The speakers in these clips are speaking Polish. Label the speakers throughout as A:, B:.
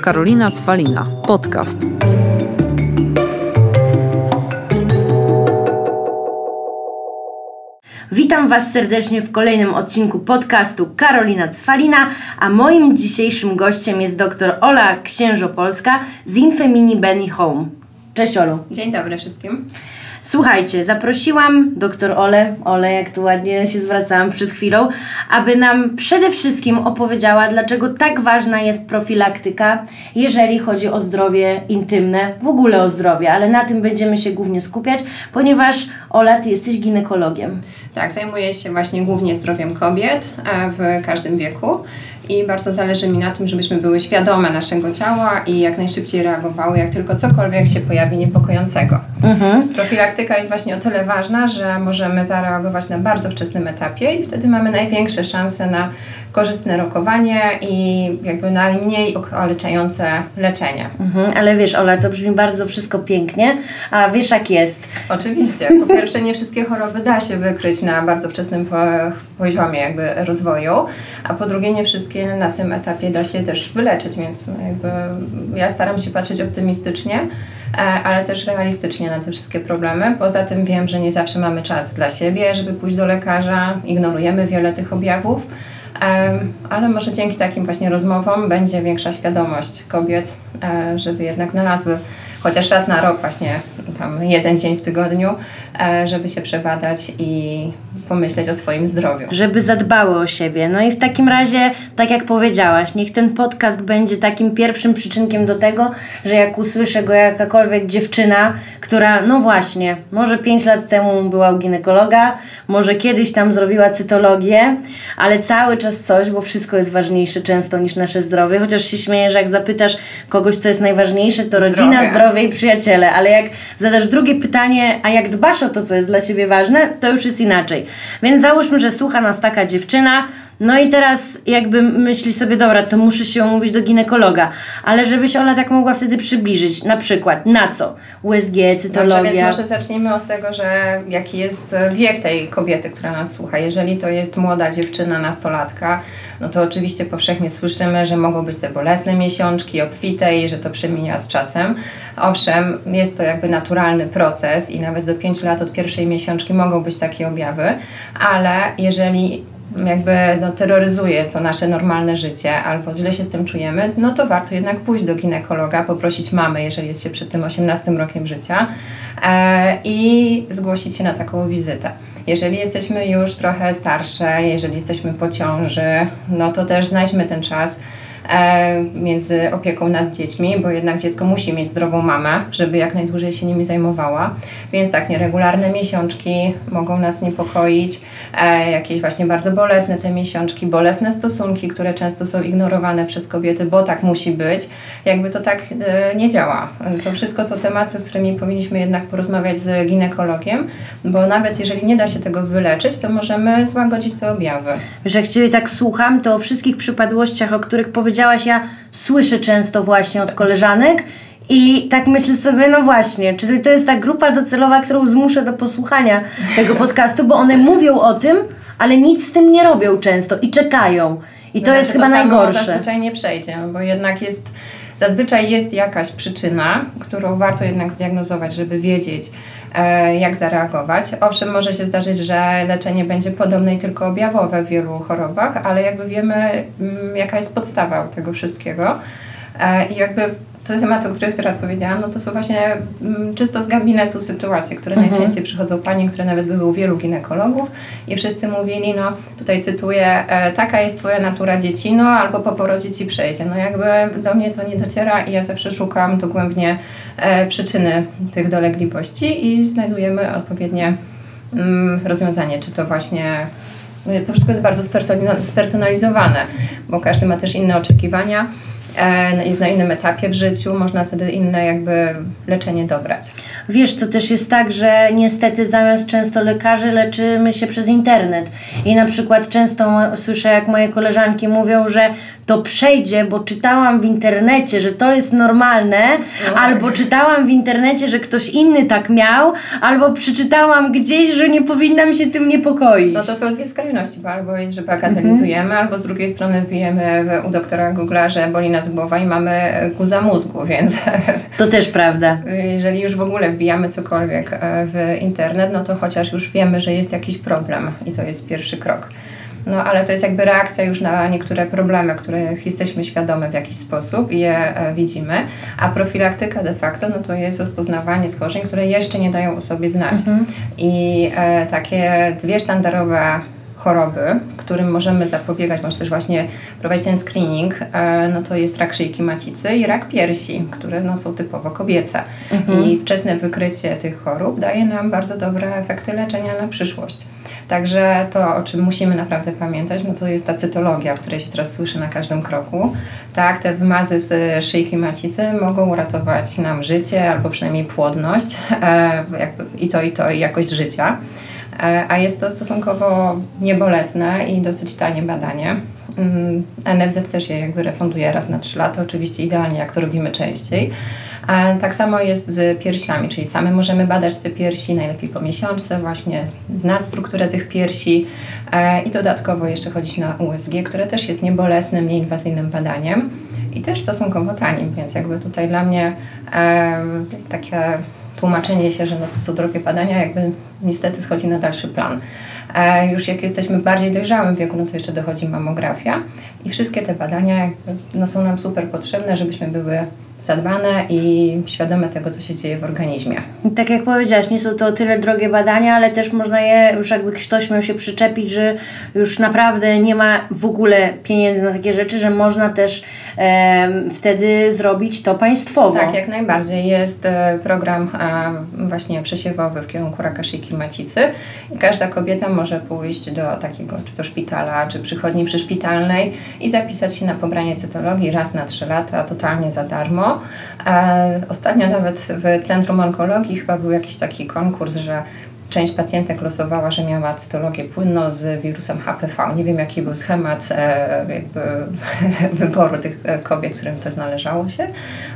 A: Karolina Cwalina. Podcast.
B: Witam Was serdecznie w kolejnym odcinku podcastu Karolina Cwalina, a moim dzisiejszym gościem jest dr Ola Księżopolska z Infemini Benny Home. Cześć Olu.
C: Dzień dobry wszystkim.
B: Słuchajcie, zaprosiłam dr Ole, Ole, jak tu ładnie się zwracałam przed chwilą, aby nam przede wszystkim opowiedziała, dlaczego tak ważna jest profilaktyka, jeżeli chodzi o zdrowie intymne, w ogóle o zdrowie, ale na tym będziemy się głównie skupiać, ponieważ Ola, ty jesteś ginekologiem.
C: Tak, zajmuję się właśnie głównie zdrowiem kobiet e, w każdym wieku i bardzo zależy mi na tym, żebyśmy były świadome naszego ciała i jak najszybciej reagowały, jak tylko cokolwiek się pojawi niepokojącego. Mhm. Profilaktyka jest właśnie o tyle ważna, że możemy zareagować na bardzo wczesnym etapie i wtedy mamy największe szanse na korzystne rokowanie i jakby najmniej okaleczające leczenie.
B: Mhm, ale wiesz, Ola, to brzmi bardzo wszystko pięknie, a wiesz jak jest?
C: Oczywiście. Po pierwsze, nie wszystkie choroby da się wykryć na bardzo wczesnym poziomie jakby rozwoju, a po drugie, nie wszystkie na tym etapie da się też wyleczyć, więc jakby ja staram się patrzeć optymistycznie e, ale też realistycznie na te wszystkie problemy. Poza tym wiem, że nie zawsze mamy czas dla siebie, żeby pójść do lekarza, ignorujemy wiele tych objawów ale może dzięki takim właśnie rozmowom będzie większa świadomość kobiet, e, żeby jednak znalazły chociaż raz na rok właśnie tam jeden dzień w tygodniu, e, żeby się przebadać i pomyśleć o swoim zdrowiu.
B: Żeby zadbały o siebie. No i w takim razie, tak jak powiedziałaś, niech ten podcast będzie takim pierwszym przyczynkiem do tego, że jak usłyszę go jakakolwiek dziewczyna, która, no właśnie, może 5 lat temu była u ginekologa, może kiedyś tam zrobiła cytologię, ale cały czas coś, bo wszystko jest ważniejsze często niż nasze zdrowie, chociaż się śmieję, że jak zapytasz kogoś, co jest najważniejsze, to zdrowie. rodzina, zdrowie i przyjaciele, ale jak zadasz drugie pytanie, a jak dbasz o to, co jest dla Ciebie ważne, to już jest inaczej. Więc załóżmy, że słucha nas taka dziewczyna, no i teraz jakby myśli sobie, dobra, to muszę się umówić do ginekologa, ale żeby się ona tak mogła wtedy przybliżyć, na przykład na co? USG, cytologia. Dobrze,
C: więc może zacznijmy od tego, że jaki jest wiek tej kobiety, która nas słucha. Jeżeli to jest młoda dziewczyna, nastolatka, no to oczywiście powszechnie słyszymy, że mogą być te bolesne miesiączki, obfite i że to przemienia z czasem. Owszem, jest to jakby naturalny proces i nawet do 5 lat od pierwszej miesiączki mogą być takie objawy, ale jeżeli jakby no, terroryzuje to nasze normalne życie albo źle się z tym czujemy, no to warto jednak pójść do ginekologa, poprosić mamy, jeżeli jest się przed tym 18 rokiem życia e, i zgłosić się na taką wizytę. Jeżeli jesteśmy już trochę starsze, jeżeli jesteśmy po ciąży, no to też znajdźmy ten czas między opieką nad dziećmi, bo jednak dziecko musi mieć zdrową mamę, żeby jak najdłużej się nimi zajmowała. Więc tak, nieregularne miesiączki mogą nas niepokoić, e, jakieś właśnie bardzo bolesne te miesiączki, bolesne stosunki, które często są ignorowane przez kobiety, bo tak musi być. Jakby to tak e, nie działa. To wszystko są tematy, z którymi powinniśmy jednak porozmawiać z ginekologiem, bo nawet jeżeli nie da się tego wyleczyć, to możemy złagodzić te objawy.
B: Wiesz, jak Ciebie tak słucham, to o wszystkich przypadłościach, o których powiedziałam, powiedziałaś, ja słyszę często właśnie od koleżanek i tak myślę sobie, no właśnie, czyli to jest ta grupa docelowa, którą zmuszę do posłuchania tego podcastu, bo one mówią o tym, ale nic z tym nie robią często i czekają. I to no, jest chyba to najgorsze.
C: zazwyczaj nie przejdzie, no bo jednak jest, zazwyczaj jest jakaś przyczyna, którą warto jednak zdiagnozować, żeby wiedzieć, jak zareagować. Owszem, może się zdarzyć, że leczenie będzie podobne i tylko objawowe w wielu chorobach, ale jakby wiemy, mm, jaka jest podstawa tego wszystkiego. E, I jakby te tematy, o których teraz powiedziałam, no to są właśnie mm, czysto z gabinetu sytuacje, które mhm. najczęściej przychodzą pani, które nawet były u wielu ginekologów i wszyscy mówili, no tutaj cytuję, e, taka jest twoja natura dziecino, albo po porodzie ci przejdzie. No jakby do mnie to nie dociera i ja zawsze szukam dogłębnie e, przyczyny tych dolegliwości i znajdujemy odpowiednie mm, rozwiązanie, czy to właśnie no to wszystko jest bardzo spersonalizowane, bo każdy ma też inne oczekiwania jest na innym etapie w życiu, można wtedy inne jakby leczenie dobrać.
B: Wiesz, to też jest tak, że niestety zamiast często lekarzy leczymy się przez internet. I na przykład często słyszę, jak moje koleżanki mówią, że to przejdzie, bo czytałam w internecie, że to jest normalne, no. albo czytałam w internecie, że ktoś inny tak miał, albo przeczytałam gdzieś, że nie powinnam się tym niepokoić.
C: No to są dwie skrajności, bo albo jest, że bagatelizujemy, mhm. albo z drugiej strony wbijemy u doktora Google'a, że boli nas głowa i mamy guza mózgu, więc
B: To też prawda.
C: jeżeli już w ogóle wbijamy cokolwiek e, w internet, no to chociaż już wiemy, że jest jakiś problem i to jest pierwszy krok. No ale to jest jakby reakcja już na niektóre problemy, których jesteśmy świadome w jakiś sposób i je e, widzimy, a profilaktyka de facto no to jest rozpoznawanie schorzeń, które jeszcze nie dają o sobie znać. I e, takie dwie sztandarowe choroby, którym możemy zapobiegać, może też właśnie prowadzić ten screening, e, no to jest rak szyjki macicy i rak piersi, które no, są typowo kobiece. I wczesne wykrycie tych chorób daje nam bardzo dobre efekty leczenia na przyszłość. Także to, o czym musimy naprawdę pamiętać, no to jest ta cytologia, o której się teraz słyszy na każdym kroku. Tak, te wymazy z szyjki macicy mogą uratować nam życie albo przynajmniej płodność e, jakby i to, i to, i jakość życia. E, a jest to stosunkowo niebolesne i dosyć tanie badanie. Mm, NFZ też je jakby refunduje raz na 3 lata, oczywiście idealnie jak to robimy częściej. A tak samo jest z piersiami, czyli same możemy badać te piersi, najlepiej po miesiączce, właśnie znać strukturę tych piersi e, i dodatkowo jeszcze chodzić na USG, które też jest niebolesnym, nieinwazyjnym badaniem i też stosunkowo tanim, więc jakby tutaj dla mnie e, takie tłumaczenie się, że no to są drogie badania, jakby niestety schodzi na dalszy plan. E, już jak jesteśmy w bardziej dojrzałym wieku, no to jeszcze dochodzi mamografia i wszystkie te badania jakby, no są nam super potrzebne, żebyśmy były zadbane i świadome tego, co się dzieje w organizmie.
B: Tak jak powiedziałaś, nie są to tyle drogie badania, ale też można je, już jakby ktoś miał się przyczepić, że już naprawdę nie ma w ogóle pieniędzy na takie rzeczy, że można też em, wtedy zrobić to państwowo.
C: Tak, jak najbardziej. Jest e, program e, właśnie przesiewowy w kierunku raka szyjki macicy i każda kobieta może pójść do takiego, czy to szpitala, czy przychodni przyszpitalnej i zapisać się na pobranie cytologii raz na trzy lata, totalnie za darmo. E, Ostatnio nawet w Centrum Onkologii chyba był jakiś taki konkurs, że część pacjentek losowała, że miała cytologię płynną z wirusem HPV. Nie wiem, jaki był schemat e, jakby wyboru tych e, kobiet, którym to znależało się,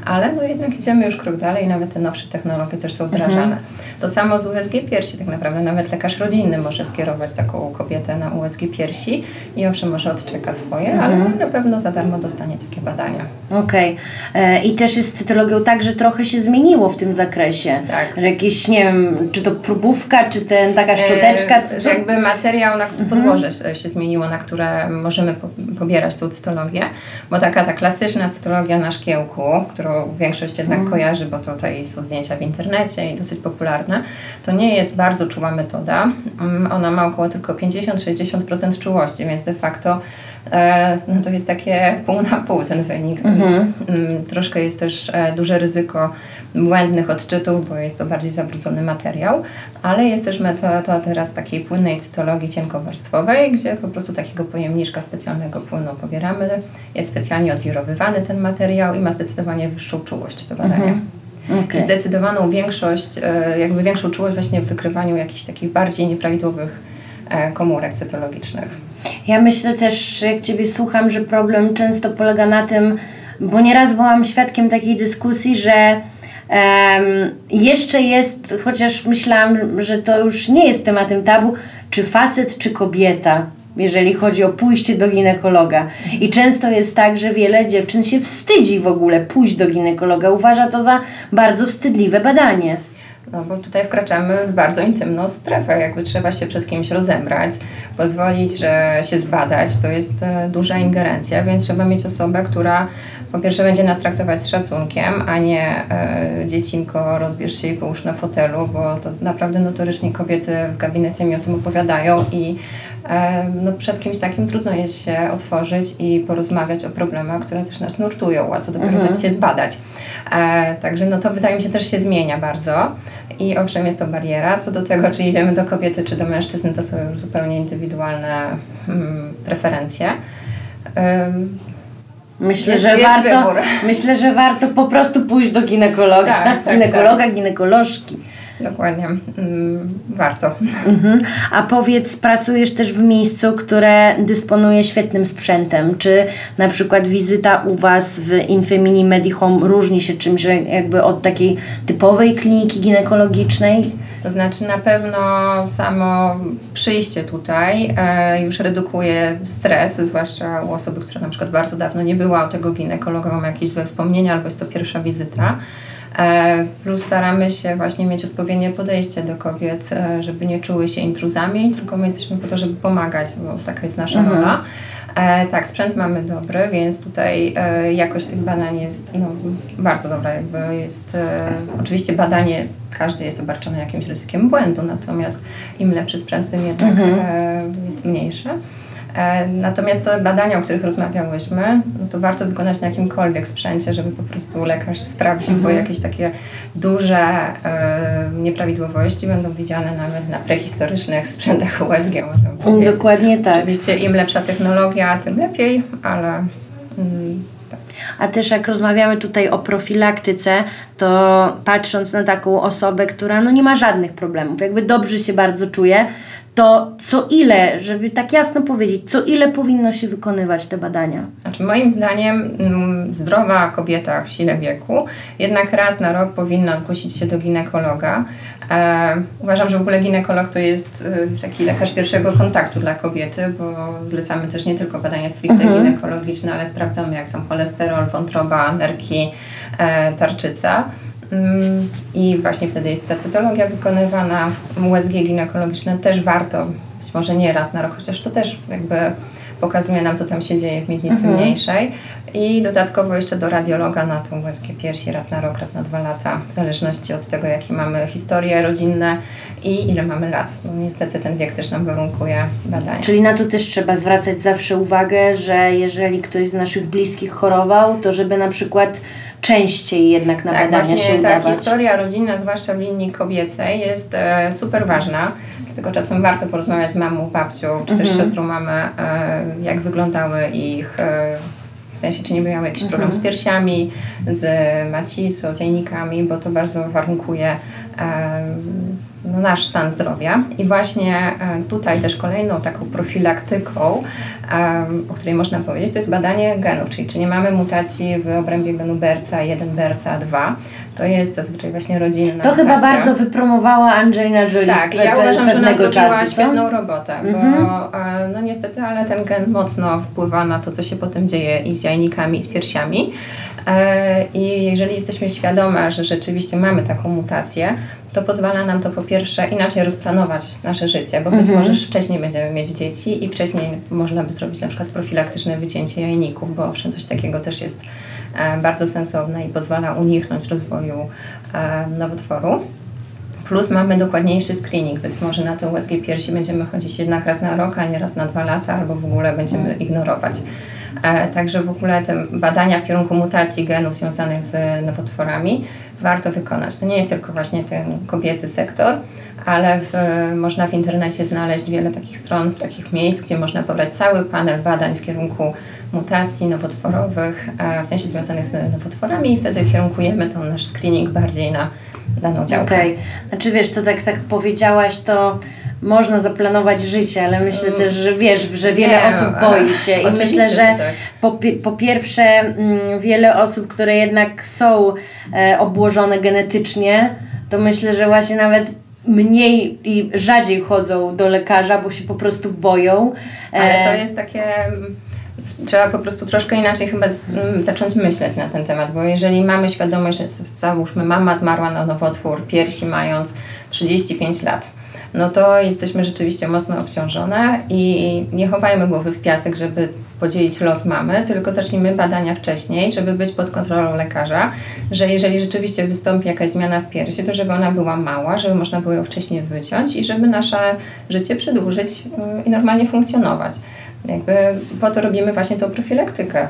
C: ale no jednak idziemy już krok dalej i nawet te nowsze technologie też są wdrażane. To samo z USG piersi, tak naprawdę nawet lekarz rodzinny może skierować taką kobietę na USG piersi i owszem, może odczeka swoje, ale na pewno za darmo dostanie takie badania.
B: Okej. E, I też jest z cytologią tak, że trochę się zmieniło w tym zakresie.
C: Tak.
B: Że jakieś, nie wiem, czy to próbówka, czy ten, taka szczoteczka,
C: E,
B: co,
C: jakby materiał, na podłoże się- się zmieniło, na które możemy po, pobierać tą cytologię, bo taka ta klasyczna cytologia na szkiełku, którą większość jednak kojarzy, bo tutaj są zdjęcia w internecie i dosyć popularne, to nie jest bardzo czuła metoda. Mm, Ona ma około tylko 50-60% czułości, więc de facto e, no to jest takie pół na pół ten wynik. Mm, Troszkę jest też e, duże ryzyko błędnych odczytów, bo jest to bardziej zabrudzony materiał, ale jest też metoda teraz takiej płynnej cytologii cienkowarstwowej, gdzie po prostu takiego pojemniczka specjalnego płynu pobieramy, jest specjalnie odwirowywany ten materiał i ma zdecydowanie wyższą czułość do badania.
B: Okej.
C: I zdecydowaną większość, e, jakby większą czułość właśnie w wykrywaniu jakichś takich bardziej nieprawidłowych e, komórek cytologicznych.
B: Ja myślę też, jak Ciebie słucham, że problem często polega na tym, bo nieraz byłam świadkiem takiej dyskusji, że em, jeszcze jest, chociaż myślałam, że to już nie jest tematem tabu, czy facet, czy kobieta, jeżeli chodzi o pójście do ginekologa. I często jest tak, że wiele dziewczyn się wstydzi w ogóle pójść do ginekologa, uważa to za bardzo wstydliwe badanie.
C: No bo tutaj wkraczamy w bardzo intymną strefę, jakby trzeba się przed kimś rozebrać, pozwolić, że się zbadać, to jest e, duża ingerencja, więc trzeba mieć osobę, która po pierwsze będzie nas traktować z szacunkiem, a nie e, dziecinko rozbierz się i połóż na fotelu, bo to naprawdę notorycznie kobiety w gabinecie mi o tym opowiadają i e, no, przed kimś takim trudno jest się otworzyć i porozmawiać o problemach, które też nas nurtują, a co dopiero dać się zbadać. E, także no to wydaje mi się też się zmienia bardzo i owszem jest to bariera. Co do tego, czy idziemy do kobiety, czy do mężczyzny, to są już zupełnie indywidualne mm, preferencje. Ym,
B: Myślę, że
C: jest
B: warto,
C: wybór.
B: myślę, że warto po prostu pójść do ginekologa.
C: Tak, tak,
B: Ginekologa, ginekolożki.
C: Dokładnie. Mm, warto.
B: Mhm. A powiedz, pracujesz też w miejscu, które dysponuje świetnym sprzętem. Czy na przykład wizyta u Was w Infemini Medihome różni się czymś jakby od takiej typowej kliniki ginekologicznej?
C: To znaczy na pewno samo przyjście tutaj e, już redukuje stres, zwłaszcza u osoby, która na przykład bardzo dawno nie była u tego ginekologa, ma jakieś złe wspomnienia albo jest to pierwsza wizyta. E, plus staramy się właśnie mieć odpowiednie podejście do kobiet, e, żeby nie czuły się intruzami, tylko my jesteśmy po to, żeby pomagać, bo taka jest nasza mhm. E, tak, sprzęt mamy dobry, więc tutaj e, jakość tych badań jest no, bardzo dobra. Jakby jest, e, oczywiście badanie, każdy jest obarczony jakimś ryzykiem błędu, natomiast im lepszy sprzęt, tym jednak mhm. E, jest mniejszy. E, natomiast te badania, o których rozmawiałyśmy, no to warto wykonać na jakimkolwiek sprzęcie, żeby po prostu lekarz sprawdził, bo mhm. jakieś takie duże e, nieprawidłowości będą widziane nawet na prehistorycznych sprzętach USG.
B: Można Dokładnie tak.
C: Oczywiście im lepsza technologia, tym lepiej, ale... Mm,
B: tak. a też jak rozmawiamy tutaj o profilaktyce, to patrząc na taką osobę, która no nie ma żadnych problemów, jakby dobrze się bardzo czuje, to co ile, żeby tak jasno powiedzieć, co ile powinno się wykonywać te badania?
C: Znaczy moim zdaniem mm, zdrowa kobieta w sile wieku jednak raz na rok powinna zgłosić się do ginekologa. E, uważam, że w ogóle ginekolog to jest y, taki lekarz pierwszego kontaktu dla kobiety, bo zlecamy też nie tylko badania stricte mhm. ginekologiczne, ale sprawdzamy jak tam cholesterol, wątroba, nerki, e, tarczyca. Mm, I właśnie wtedy jest ta cytologia wykonywana, USG ginekologiczne też warto, być może nie raz na rok, chociaż to też jakby pokazuje nam, co tam się dzieje w miednicy mhm. mniejszej. I dodatkowo jeszcze do radiologa na tą USG piersi raz na rok, raz na dwa lata, w zależności od tego, jakie mamy historie rodzinne i ile mamy lat. Bo niestety ten wiek też nam warunkuje badania.
B: Czyli na to też trzeba zwracać zawsze uwagę, że jeżeli ktoś z naszych bliskich chorował, to żeby na przykład częściej jednak na tak, badania
C: właśnie
B: się
C: udawać. ta historia rodzinna, zwłaszcza w linii kobiecej, jest e, super ważna. Dlatego czasem warto porozmawiać z mamą, babcią, czy mhm. też siostrą mamy, e, jak wyglądały ich e, w sensie, czy nie miały jakiś problem mhm. z piersiami, z macicą, z jajnikami, bo to bardzo warunkuje no, nasz stan zdrowia. I właśnie tutaj też kolejną taką profilaktyką, o której można powiedzieć, to jest badanie genów, czyli czy nie mamy mutacji w obrębie genu BRCA1, BRCA2. To jest zazwyczaj właśnie rodzinna
B: To chyba bardzo wypromowała Angelina Jolie
C: Tak, ja uważam, że ona zrobiła czasu, świetną robotę, bo e, no niestety, ale ten gen mocno wpływa na to, co się potem dzieje i z jajnikami, i z piersiami. E, I jeżeli jesteśmy świadome, że rzeczywiście mamy taką mutację, to pozwala nam to po pierwsze inaczej rozplanować nasze życie, bo być mhm. może wcześniej będziemy mieć dzieci i wcześniej można by zrobić na przykład profilaktyczne wycięcie jajników, bo owszem, coś takiego też jest bardzo sensowne i pozwala uniknąć rozwoju e, nowotworu. Plus mamy dokładniejszy screening. Być może na tę USG piersi będziemy chodzić jednak raz na rok, a nie raz na dwa lata, albo w ogóle będziemy mhm. ignorować. E, także w ogóle te badania w kierunku mutacji genów związanych z nowotworami warto wykonać. To nie jest tylko właśnie ten kobiecy sektor, ale w, można w internecie znaleźć wiele takich stron, takich miejsc, gdzie można pobrać cały panel badań w kierunku mutacji nowotworowych, w sensie związanych z nowotworami i wtedy kierunkujemy ten nasz screening bardziej na daną działkę.
B: Okej, okay. znaczy wiesz, to tak, tak powiedziałaś, to można zaplanować życie, ale myślę mm. też, że wiesz, że wiele nie, osób boi się i myślę, że tak. po, po pierwsze mm, wiele osób, które jednak są e, obłożone genetycznie, to myślę, że właśnie nawet mniej i rzadziej chodzą do lekarza, bo się po prostu boją.
C: Ale to e, jest takie trzeba po prostu troszkę inaczej chyba z, m, zacząć myśleć na ten temat, bo jeżeli mamy świadomość, że załóżmy mama zmarła na nowotwór piersi mając 35 lat, no to jesteśmy rzeczywiście mocno obciążone i nie chowajmy głowy w piasek, żeby podzielić los mamy, tylko zacznijmy badania wcześniej, żeby być pod kontrolą lekarza, że jeżeli rzeczywiście wystąpi jakaś zmiana w piersi, to żeby ona była mała, żeby można było ją wcześniej wyciąć i żeby nasze życie przedłużyć y, i normalnie funkcjonować. Jakby po to robimy właśnie tą profilaktykę.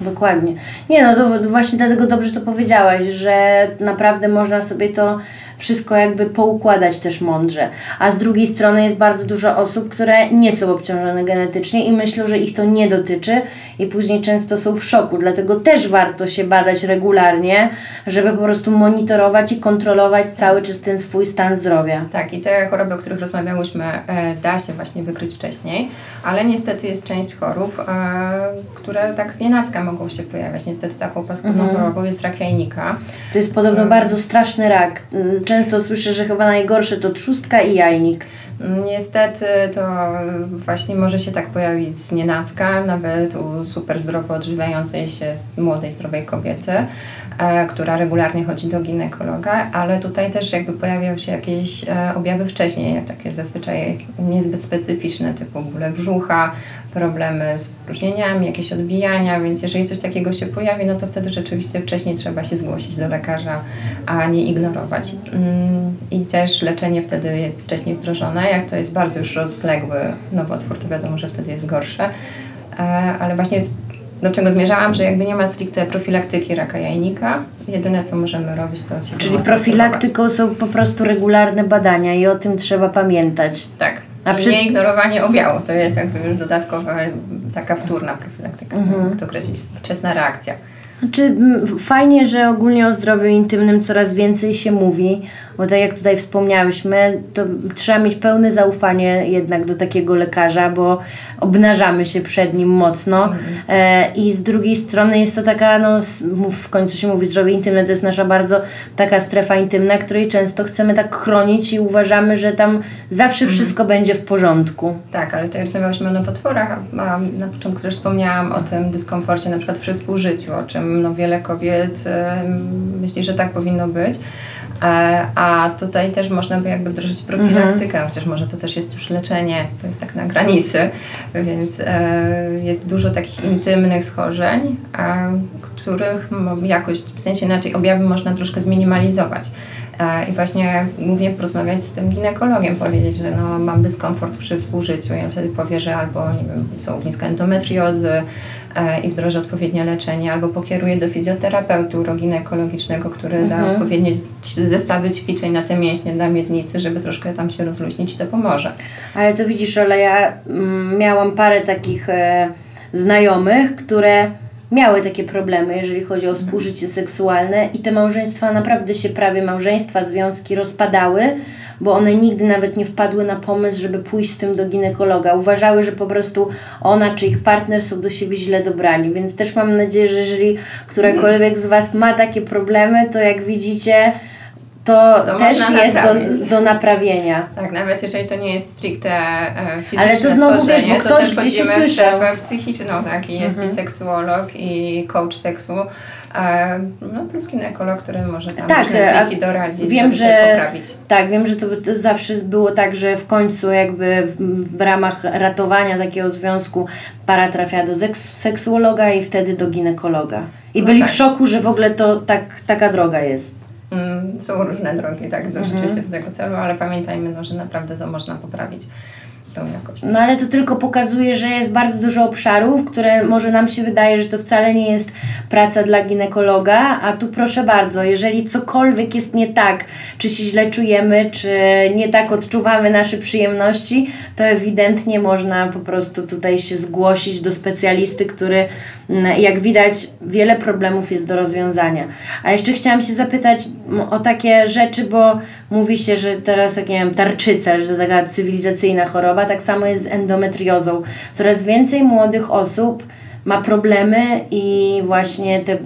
B: Dokładnie. Nie no, to właśnie dlatego dobrze to powiedziałaś, że naprawdę można sobie to wszystko jakby poukładać też mądrze. A z drugiej strony jest bardzo dużo osób, które nie są obciążone genetycznie i myślą, że ich to nie dotyczy i później często są w szoku. Dlatego też warto się badać regularnie, żeby po prostu monitorować i kontrolować cały czas ten swój stan zdrowia.
C: Tak, i te choroby, o których rozmawiałyśmy, e, da się właśnie wykryć wcześniej, ale niestety jest część chorób, e, które tak z nienacka mogą się pojawiać. Niestety taką paskudną
B: Mhm.
C: chorobą jest rak jajnika.
B: To jest podobno bardzo straszny rak. Mm, Często słyszę, że chyba najgorsze to trzustka i jajnik.
C: Niestety to właśnie może się tak pojawić z nienacka, nawet u super zdrowo odżywiającej się młodej, zdrowej kobiety, e, która regularnie chodzi do ginekologa, ale tutaj też jakby pojawiają się jakieś e, objawy wcześniej, takie zazwyczaj niezbyt specyficzne, typu bóle brzucha, problemy z próżnieniami, jakieś odbijania, więc jeżeli coś takiego się pojawi, no to wtedy rzeczywiście wcześniej trzeba się zgłosić do lekarza, a nie ignorować. Mm, I też leczenie wtedy jest wcześniej wdrożone. Jak to jest bardzo już rozległy nowotwór, to wiadomo, że wtedy jest gorsze. E, Ale właśnie do czego zmierzałam, że jakby nie ma stricte profilaktyki raka jajnika, jedyne co możemy robić to się
B: Czyli profilaktyką są po prostu regularne badania i o tym trzeba pamiętać.
C: Tak.
B: A przy-
C: nie ignorowanie objału, to jest jakby już dodatkowa, taka wtórna profilaktyka,
B: Mhm.
C: jak to określić, wczesna reakcja.
B: Znaczy, m, fajnie, że ogólnie o zdrowiu intymnym coraz więcej się mówi, bo tak jak tutaj wspomniałyśmy, to trzeba mieć pełne zaufanie jednak do takiego lekarza, bo obnażamy się przed nim mocno. E, I z drugiej strony jest to taka, no w końcu się mówi zdrowie intymne, to jest nasza bardzo taka strefa intymna, której często chcemy tak chronić i uważamy, że tam zawsze wszystko będzie w porządku.
C: Tak, ale tutaj rozmawiałyśmy o nowotworach, a na początku też wspomniałam o tym dyskomforcie na przykład przy współżyciu, o czym no, wiele kobiet em, myśli, że tak powinno być. E, A tutaj też można by jakby wdrożyć profilaktykę, chociaż może to też jest już leczenie, to jest tak na granicy, więc e, jest dużo takich intymnych schorzeń, e, których jakoś, w sensie inaczej objawy można troszkę zminimalizować. I właśnie głównie porozmawiać z tym ginekologiem, powiedzieć, że no, mam dyskomfort przy współżyciu i on wtedy powie, że albo nie wiem, są ogniska endometriozy i wdroży odpowiednie leczenie, albo pokieruje do fizjoterapeuty uroginekologicznego, który da odpowiednie zestawy ćwiczeń na te mięśnie dla miednicy, żeby troszkę tam się rozluźnić i to pomoże.
B: Ale to widzisz, Ola, ja mm, miałam parę takich e, znajomych, które miały takie problemy, jeżeli chodzi o współżycie seksualne i te małżeństwa naprawdę się prawie małżeństwa, związki rozpadały, bo one nigdy nawet nie wpadły na pomysł, żeby pójść z tym do ginekologa. Uważały, że po prostu ona czy ich partner są do siebie źle dobrani, więc też mam nadzieję, że jeżeli którakolwiek z Was ma takie problemy, to jak widzicie, to,
C: To
B: też jest do, do naprawienia.
C: Tak, nawet jeżeli to nie jest stricte e, fizyczne
B: Ale to znowu, wiesz, bo ktoś
C: to
B: gdzieś usłyszał.
C: psychiczną, tak, i jest i seksuolog, i coach seksu, e, no plus ginekolog, który może tam
B: Tak, a
C: doradzić,
B: wiem, że
C: poprawić.
B: tak, wiem, że to, to zawsze było tak, że w końcu jakby w, w ramach ratowania takiego związku para trafia do seks, seksuologa i wtedy do ginekologa. I
C: No
B: byli
C: tak.
B: w szoku, że w ogóle to tak, taka droga jest.
C: Mm, są różne drogi, tak, do, rzeczywiście do tego celu, ale pamiętajmy, no, że naprawdę to można poprawić, tą jakość.
B: No ale to tylko pokazuje, że jest bardzo dużo obszarów, które może nam się wydaje, że to wcale nie jest praca dla ginekologa, a tu proszę bardzo, jeżeli cokolwiek jest nie tak, czy się źle czujemy, czy nie tak odczuwamy nasze przyjemności, to ewidentnie można po prostu tutaj się zgłosić do specjalisty, który mm, jak widać wiele problemów jest do rozwiązania. A jeszcze chciałam się zapytać o takie rzeczy, bo mówi się, że teraz, jak nie wiem, tarczyca, że to taka cywilizacyjna choroba, tak samo jest z endometriozą. Coraz więcej młodych osób ma problemy i właśnie te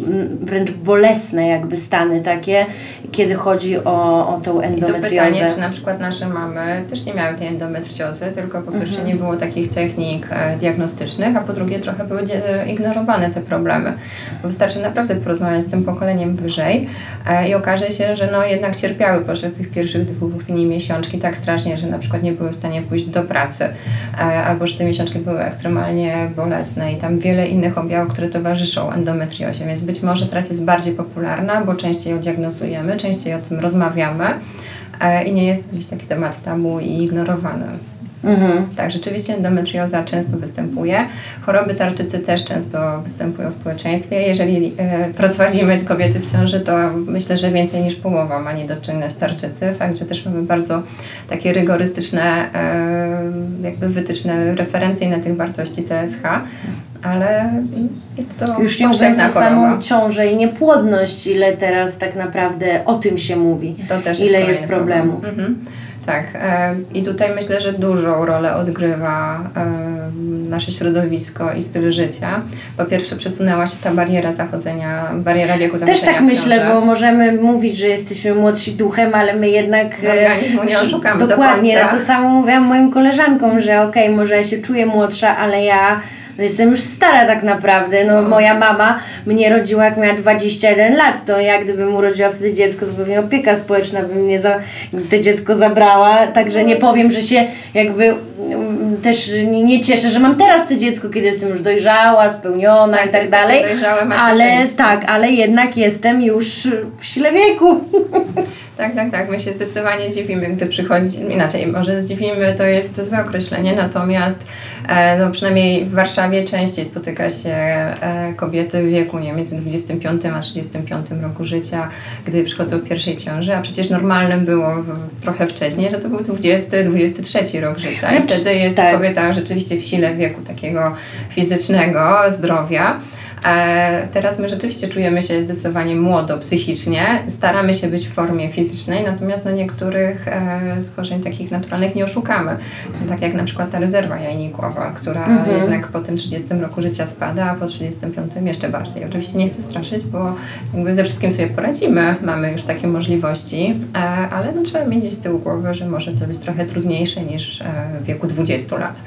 B: wręcz bolesne jakby stany takie, kiedy chodzi o, o tą
C: I tu
B: endometriozę.
C: pytanie, czy na przykład nasze mamy też nie miały tej endometriozy, tylko po pierwsze
B: Mhm.
C: nie było takich technik e, diagnostycznych, a po drugie trochę były dzie- ignorowane te problemy. Bo wystarczy naprawdę porozmawiać z tym pokoleniem wyżej e, i okaże się, że no jednak cierpiały podczas tych pierwszych dwóch dni miesiączki tak strasznie, że na przykład nie były w stanie pójść do pracy, e, albo że te miesiączki były ekstremalnie bolesne i tam wiele innych objawów, które towarzyszą endometriozie, więc być może teraz jest bardziej popularna, bo częściej ją diagnozujemy, częściej o tym rozmawiamy e, i nie jest jakiś taki temat tabu i ignorowany. Mhm. Tak, rzeczywiście endometrioza często występuje. Choroby tarczycy też często występują w społeczeństwie. Jeżeli e, prowadzimy kobiety w ciąży, to myślę, że więcej niż połowa ma niedoczynność tarczycy. Fakt, że też mamy bardzo takie rygorystyczne e, jakby wytyczne referencyjne tych wartości TSH ale jest to
B: Już nie mówiąc o samą ciążę i niepłodność, ile teraz tak naprawdę o tym się mówi. Ile jest, problemów. Problem. Mhm.
C: Tak. I tutaj myślę, że dużą rolę odgrywa nasze środowisko i styl życia. Po pierwsze przesunęła się ta bariera zachodzenia, bariera wieku
B: zachodzenia Też tak myślę, bo możemy mówić, że jesteśmy młodsi duchem, ale my jednak...
C: E, Organizmu nie oszukamy
B: Dokładnie, do to samo mówiłam moim koleżankom, że okej, okay, może ja się czuję młodsza, ale ja no jestem już stara tak naprawdę. No, no, moja mama mnie rodziła jak miała 21 lat, to jak gdybym urodziła wtedy dziecko, to pewnie opieka społeczna by mnie za, to dziecko zabrała, także nie powiem, że się jakby też nie, nie cieszę, że mam teraz to dziecko, kiedy jestem już dojrzała, spełniona tak, i tak dalej, ale tak, ale jednak jestem już w sile wieku.
C: Tak, tak, tak. My się zdecydowanie dziwimy, gdy przychodzi, inaczej, może zdziwimy to jest złe określenie, natomiast e, no, przynajmniej w Warszawie częściej spotyka się e, kobiety w wieku nie, między 25 a 35 roku życia, gdy przychodzą w pierwszej ciąży, a przecież normalnym było trochę wcześniej, że to był 20-23 rok życia i wtedy jest tak. kobieta rzeczywiście w sile wieku takiego fizycznego, zdrowia. E, teraz my rzeczywiście czujemy się zdecydowanie młodo psychicznie, staramy się być w formie fizycznej, natomiast na niektórych e, schorzeń takich naturalnych nie oszukamy. Tak jak na przykład ta rezerwa jajnikowa, która mhm. jednak po tym 30 roku życia spada, a po 35 jeszcze bardziej. Oczywiście nie chcę straszyć, bo jakby ze wszystkim sobie poradzimy, mamy już takie możliwości, e, ale no, trzeba mieć z tyłu głowy, że może to być trochę trudniejsze niż w wieku 20 lat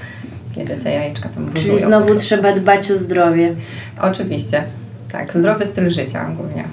C: kiedy te jajeczka tam
B: Czyli znowu trzeba dbać o zdrowie.
C: Oczywiście, tak. Zdrowy styl życia ogólnie.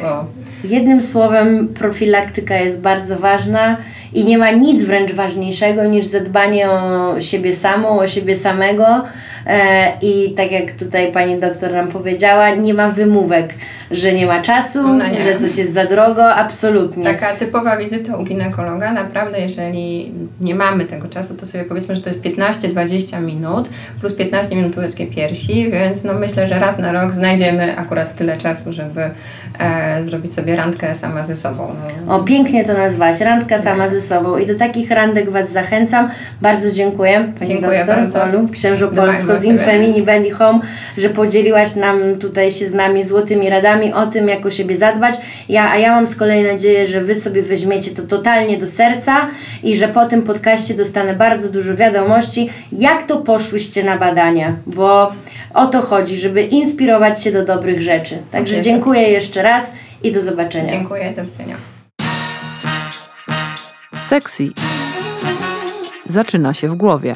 C: Bo...
B: Jednym słowem, profilaktyka jest bardzo ważna i nie ma nic wręcz ważniejszego niż zadbanie o siebie samą, o siebie samego. E, I tak jak tutaj pani doktor nam powiedziała, nie ma wymówek, że nie ma czasu, no że coś jest za drogo, absolutnie.
C: Taka typowa wizyta u ginekologa, naprawdę jeżeli nie mamy tego czasu, to sobie powiedzmy, że to jest 15-20 minut plus 15 minut łezkie piersi, więc no myślę, że raz na rok znajdziemy akurat tyle czasu, żeby e, zrobić sobie randkę sama ze sobą.
B: No. O, pięknie to nazwać, randka sama ze sobą i do takich randek Was zachęcam. Bardzo dziękuję Pani dziękuję doktor bardzo. Olu, Księżu Polsko z Infemini Bendy Home, że podzieliłaś nam tutaj się z nami złotymi radami o tym, jak o siebie zadbać. Ja, a ja mam z kolei nadzieję, że Wy sobie weźmiecie to totalnie do serca i że po tym podcaście dostanę bardzo dużo wiadomości, jak to poszłyście na badania, bo o to chodzi, żeby inspirować się do dobrych rzeczy. Także dziękuję jeszcze raz i do zobaczenia.
C: Dziękuję, do widzenia.
A: Sexy zaczyna się w głowie.